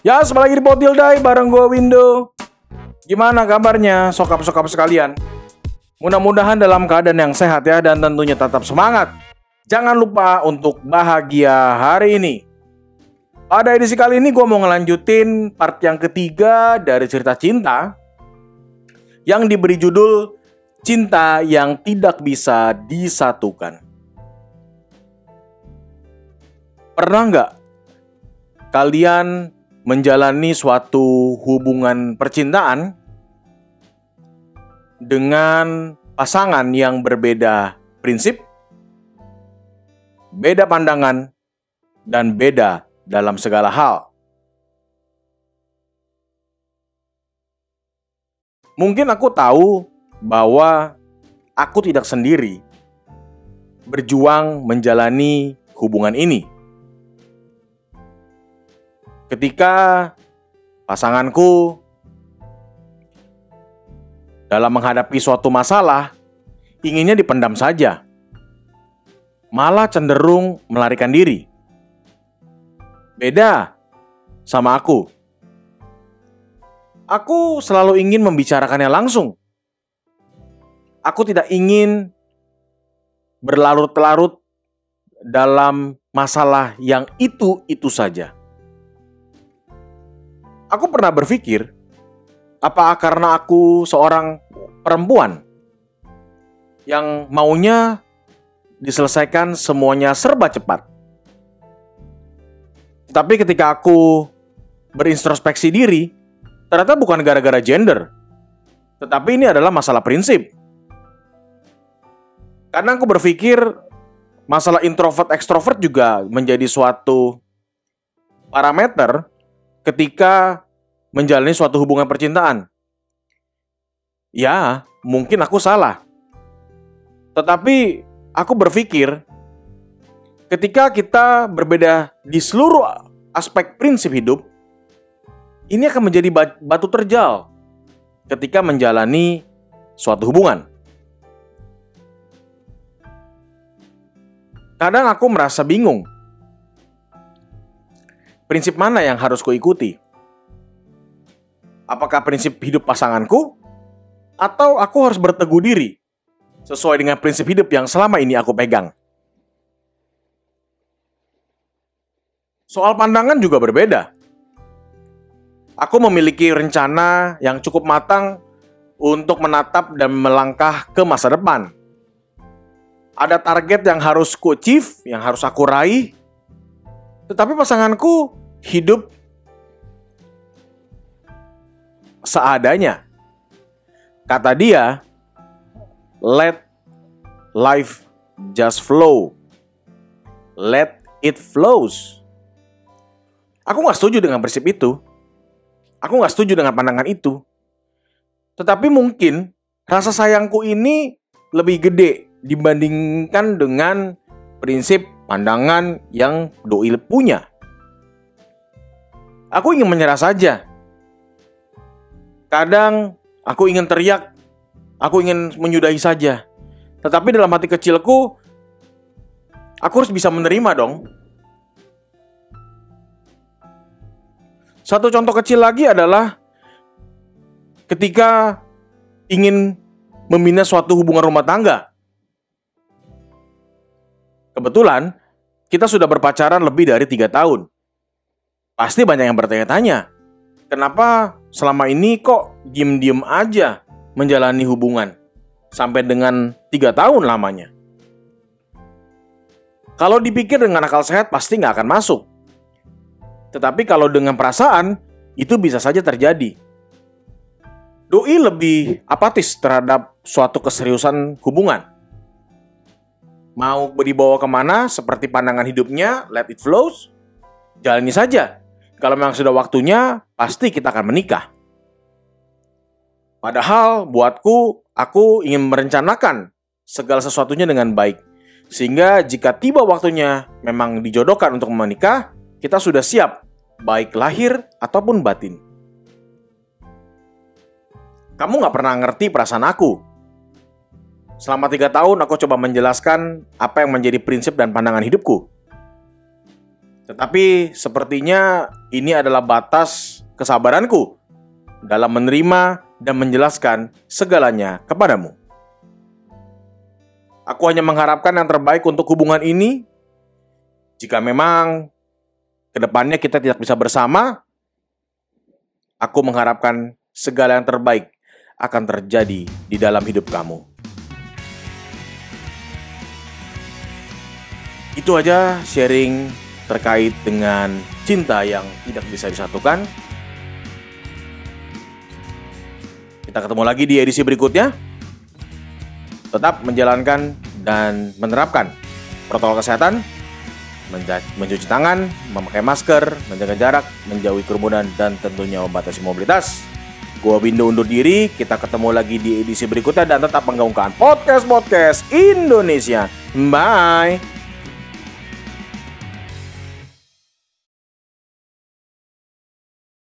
Ya, sembah lagi di Potil Dai bareng gue Window. Gimana kabarnya sokap-sokap sekalian? Mudah-mudahan dalam keadaan yang sehat ya dan tentunya tetap semangat. Jangan lupa untuk bahagia hari ini. Pada edisi kali ini gue mau ngelanjutin part yang ketiga dari cerita cinta yang diberi judul Cinta yang Tidak Bisa Disatukan. Pernah nggak kalian menjalani suatu hubungan percintaan dengan pasangan yang berbeda prinsip, beda pandangan, dan beda dalam segala hal. Mungkin aku tahu bahwa aku tidak sendiri berjuang menjalani hubungan ini. Ketika pasanganku dalam menghadapi suatu masalah, inginnya dipendam saja, malah cenderung melarikan diri. Beda sama aku. Aku selalu ingin membicarakannya langsung. Aku tidak ingin berlarut-larut dalam masalah yang itu-itu saja. Aku pernah berpikir, apa karena aku seorang perempuan yang maunya diselesaikan semuanya serba cepat. Tapi ketika aku berintrospeksi diri, ternyata bukan gara-gara gender, tetapi ini adalah masalah prinsip. Karena aku berpikir masalah introvert ekstrovert juga menjadi suatu parameter ketika menjalani suatu hubungan percintaan. Ya, mungkin aku salah. Tetapi aku berpikir ketika kita berbeda di seluruh aspek prinsip hidup, ini akan menjadi batu terjal ketika menjalani suatu hubungan. Kadang aku merasa bingung prinsip mana yang harus kuikuti? Apakah prinsip hidup pasanganku? Atau aku harus berteguh diri sesuai dengan prinsip hidup yang selama ini aku pegang? Soal pandangan juga berbeda. Aku memiliki rencana yang cukup matang untuk menatap dan melangkah ke masa depan. Ada target yang harus ku achieve, yang harus aku raih. Tetapi pasanganku hidup seadanya. Kata dia, let life just flow. Let it flows. Aku gak setuju dengan prinsip itu. Aku gak setuju dengan pandangan itu. Tetapi mungkin rasa sayangku ini lebih gede dibandingkan dengan prinsip pandangan yang doi punya. Aku ingin menyerah saja. Kadang aku ingin teriak, aku ingin menyudahi saja. Tetapi dalam hati kecilku, aku harus bisa menerima dong. Satu contoh kecil lagi adalah ketika ingin membina suatu hubungan rumah tangga. Kebetulan kita sudah berpacaran lebih dari tiga tahun. Pasti banyak yang bertanya-tanya, kenapa selama ini kok diem-diem aja menjalani hubungan sampai dengan tiga tahun lamanya? Kalau dipikir dengan akal sehat pasti nggak akan masuk. Tetapi kalau dengan perasaan, itu bisa saja terjadi. Doi lebih apatis terhadap suatu keseriusan hubungan. Mau dibawa ke mana seperti pandangan hidupnya, let it flows, jalani saja. Kalau memang sudah waktunya, pasti kita akan menikah. Padahal buatku, aku ingin merencanakan segala sesuatunya dengan baik. Sehingga jika tiba waktunya memang dijodohkan untuk menikah, kita sudah siap, baik lahir ataupun batin. Kamu gak pernah ngerti perasaan aku. Selama tiga tahun aku coba menjelaskan apa yang menjadi prinsip dan pandangan hidupku. Tetapi sepertinya ini adalah batas kesabaranku dalam menerima dan menjelaskan segalanya kepadamu. Aku hanya mengharapkan yang terbaik untuk hubungan ini. Jika memang ke depannya kita tidak bisa bersama, aku mengharapkan segala yang terbaik akan terjadi di dalam hidup kamu. Itu aja sharing terkait dengan cinta yang tidak bisa disatukan. Kita ketemu lagi di edisi berikutnya. Tetap menjalankan dan menerapkan protokol kesehatan, mencuci tangan, memakai masker, menjaga jarak, menjauhi kerumunan, dan tentunya membatasi mobilitas. Gua Bindo undur diri, kita ketemu lagi di edisi berikutnya dan tetap menggaungkan podcast-podcast Indonesia. Bye!